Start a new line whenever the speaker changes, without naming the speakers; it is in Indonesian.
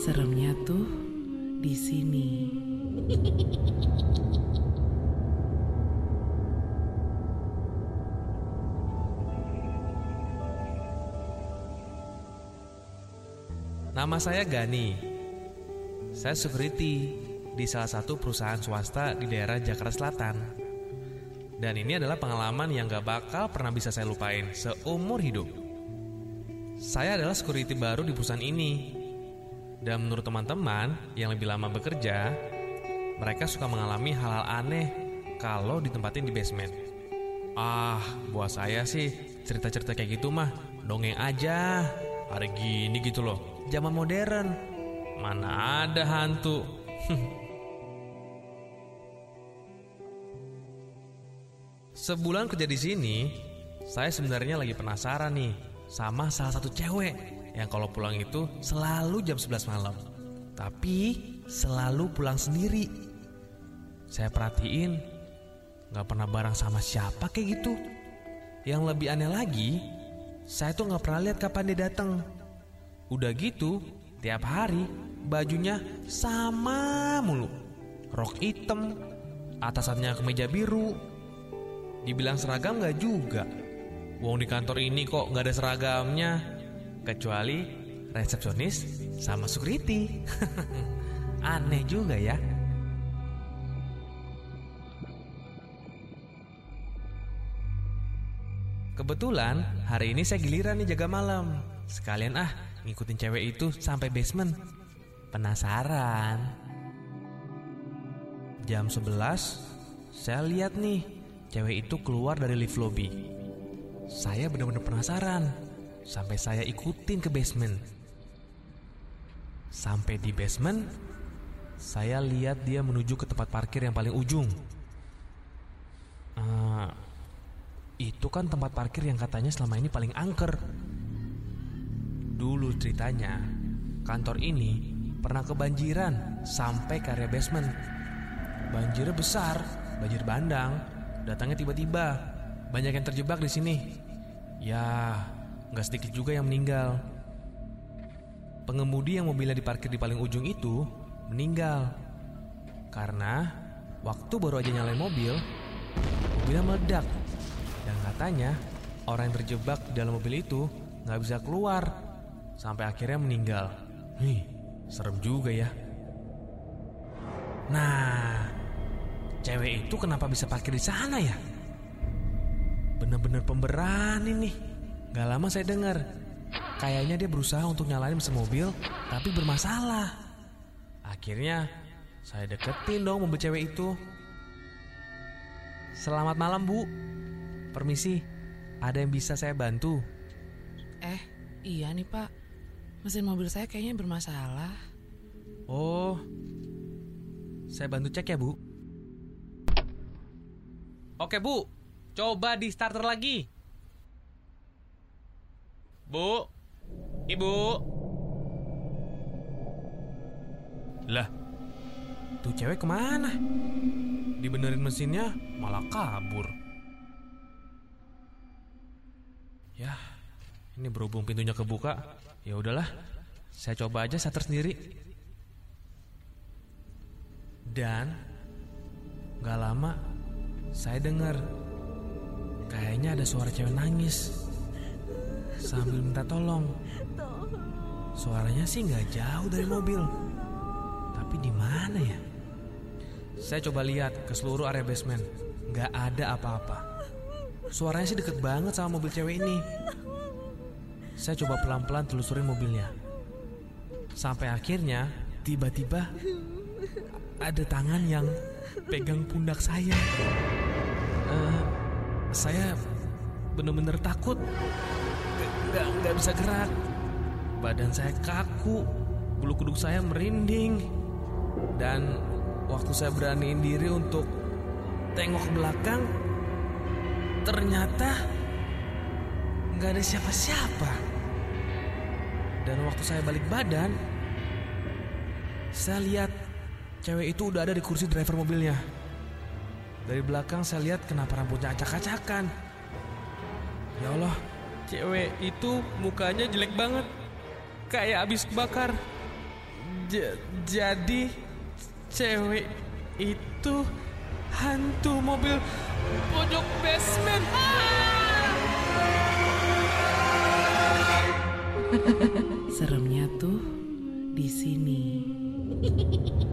Seremnya tuh di sini.
Nama saya Gani. Saya security di salah satu perusahaan swasta di daerah Jakarta Selatan. Dan ini adalah pengalaman yang gak bakal pernah bisa saya lupain seumur hidup. Saya adalah security baru di perusahaan ini. Dan menurut teman-teman yang lebih lama bekerja, mereka suka mengalami hal-hal aneh kalau ditempatin di basement. Ah, buat saya sih cerita-cerita kayak gitu mah dongeng aja. Hari gini gitu loh, zaman modern. Mana ada hantu. Sebulan kerja di sini, saya sebenarnya lagi penasaran nih sama salah satu cewek yang kalau pulang itu selalu jam 11 malam. Tapi selalu pulang sendiri. Saya perhatiin nggak pernah bareng sama siapa kayak gitu. Yang lebih aneh lagi, saya tuh nggak pernah lihat kapan dia datang. Udah gitu, tiap hari bajunya sama mulu. Rok hitam, atasannya kemeja biru. Dibilang seragam nggak juga. Wong di kantor ini kok nggak ada seragamnya, kecuali resepsionis sama security. Aneh juga ya. Kebetulan hari ini saya giliran nih jaga malam. Sekalian ah ngikutin cewek itu sampai basement. Penasaran. Jam 11 saya lihat nih cewek itu keluar dari lift lobby. Saya benar-benar penasaran sampai saya ikutin ke basement. Sampai di basement, saya lihat dia menuju ke tempat parkir yang paling ujung. Eh, itu kan tempat parkir yang katanya selama ini paling angker. Dulu ceritanya, kantor ini pernah kebanjiran sampai ke area basement. Banjirnya besar, banjir bandang, datangnya tiba-tiba. Banyak yang terjebak di sini. Ya, nggak sedikit juga yang meninggal. Pengemudi yang mobilnya diparkir di paling ujung itu meninggal karena waktu baru aja nyalain mobil, mobilnya meledak dan katanya orang yang terjebak di dalam mobil itu nggak bisa keluar sampai akhirnya meninggal. Nih, serem juga ya. Nah, cewek itu kenapa bisa parkir di sana ya? Bener-bener pemberani nih. Gak lama saya dengar. Kayaknya dia berusaha untuk nyalain mesin mobil, tapi bermasalah. Akhirnya, saya deketin dong mobil cewek itu. Selamat malam, Bu. Permisi, ada yang bisa saya bantu?
Eh, iya nih pak. Mesin mobil saya kayaknya bermasalah.
Oh, saya bantu cek ya, Bu. Oke, Bu. Coba di starter lagi. Bu. Ibu. Lah, tuh cewek ke mana? Dibenerin mesinnya malah kabur. Ya, ini berhubung pintunya kebuka, ya udahlah. Saya coba aja starter sendiri. Dan gak lama saya dengar kayaknya ada suara cewek nangis sambil minta tolong. Suaranya sih nggak jauh dari mobil, tapi di mana ya? Saya coba lihat ke seluruh area basement, nggak ada apa-apa. Suaranya sih deket banget sama mobil cewek ini. Saya coba pelan-pelan telusurin mobilnya. Sampai akhirnya tiba-tiba ada tangan yang pegang pundak saya. Eh, saya bener-bener takut. Nggak, nggak bisa gerak. Badan saya kaku, bulu kuduk saya merinding. Dan waktu saya beraniin diri untuk tengok ke belakang, ternyata nggak ada siapa-siapa. Dan waktu saya balik badan, saya lihat cewek itu udah ada di kursi driver mobilnya. Dari belakang saya lihat kenapa rambutnya acak-acakan. Ya Allah, cewek itu mukanya jelek banget. kayak habis bakar. J- jadi cewek itu hantu mobil pojok basement.
Seremnya tuh di sini.